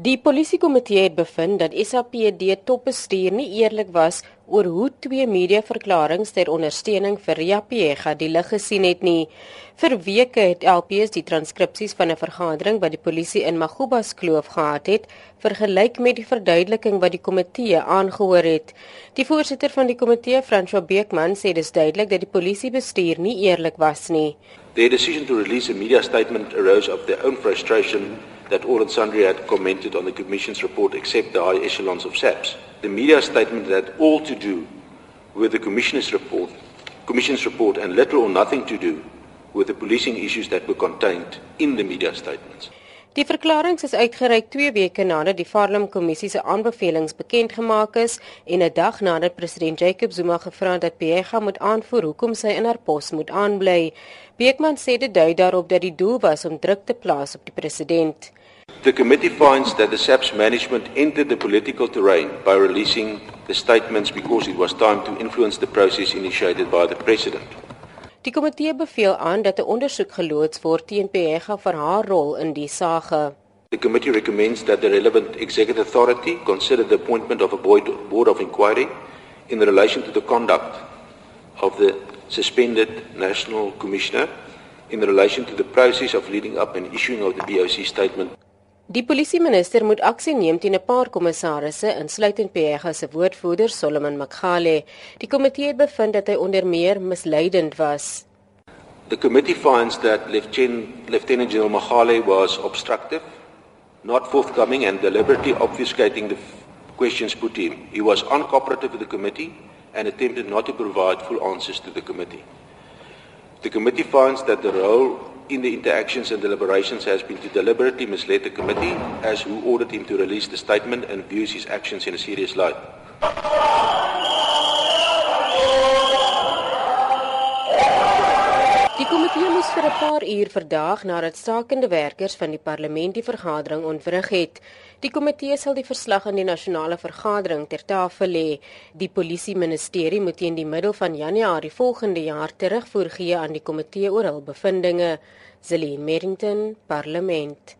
Die polisiekomitee het bevind dat SAPD topbestuur nie eerlik was oor hoe twee mediaverklaringe ter ondersteuning vir Ria Pega die lig gesien het nie. Vir weke het LPS die transkripsies van 'n vergadering wat die polisie in Magubas Kloof gehad het, vergelyk met die verduideliking wat die komitee aangehoor het. Die voorsitter van die komitee, François Beekman, sê dis duidelik dat die polisiebestuur nie eerlik was nie. Their decision to release a media statement arose of their own frustration that all and sundry had commented on the Commission's report except the high echelons of SAPS. The media statement had all to do with the Commissioner's report, Commission's report and little or nothing to do with the policing issues that were contained in the media statements. Die verklaring is uitgereik 2 weke nadat die Farlam kommissie se aanbevelings bekend gemaak is en 'n dag nadat president Jacob Zuma gevra het dat Pega moet aanvoer hoekom sy in haar pos moet aanbly. Beekman sê dit dui daarop dat die doel was om druk te plaas op die president. The committee finds that the SAPS management entered the political terrain by releasing the statements because it was time to influence the process initiated by the president. Die komitee beveel aan dat 'n ondersoek geloods word teen Pega vir haar rol in die saak. The committee recommends that the relevant executive authority consider the appointment of a board of inquiry in relation to the conduct of the suspended national commissioner in relation to the process of leading up and issuing of the BOC statement. Die polisieminister moet aksie neem teen 'n paar kommissarisse, insluitend Pega se woordvoerder Solomon Makgale. Die komitee het bevind dat hy onder meer misleidend was. The committee finds that Lieutenant, Lieutenant General Makgale was obstructive, not forthcoming and deliberately obfuscating the questions put to him. He was uncooperative with the committee and attempted not to provide full answers to the committee. The committee finds that the role in the interactions and deliberations has been to deliberately mislead the committee as who ordered him to release the statement and views his actions in a serious light. Moes vir 'n paar uur verdaag nadat stakende werkers van die parlement die vergadering ontwrig het. Die komitee sal die verslag aan die nasionale vergadering ter tafel lê. Die polisie ministerie moet teen die middel van Januarie volgende jaar terugvoer gee aan die komitee oor hul bevindinge. Zelin Merrington, Parlement.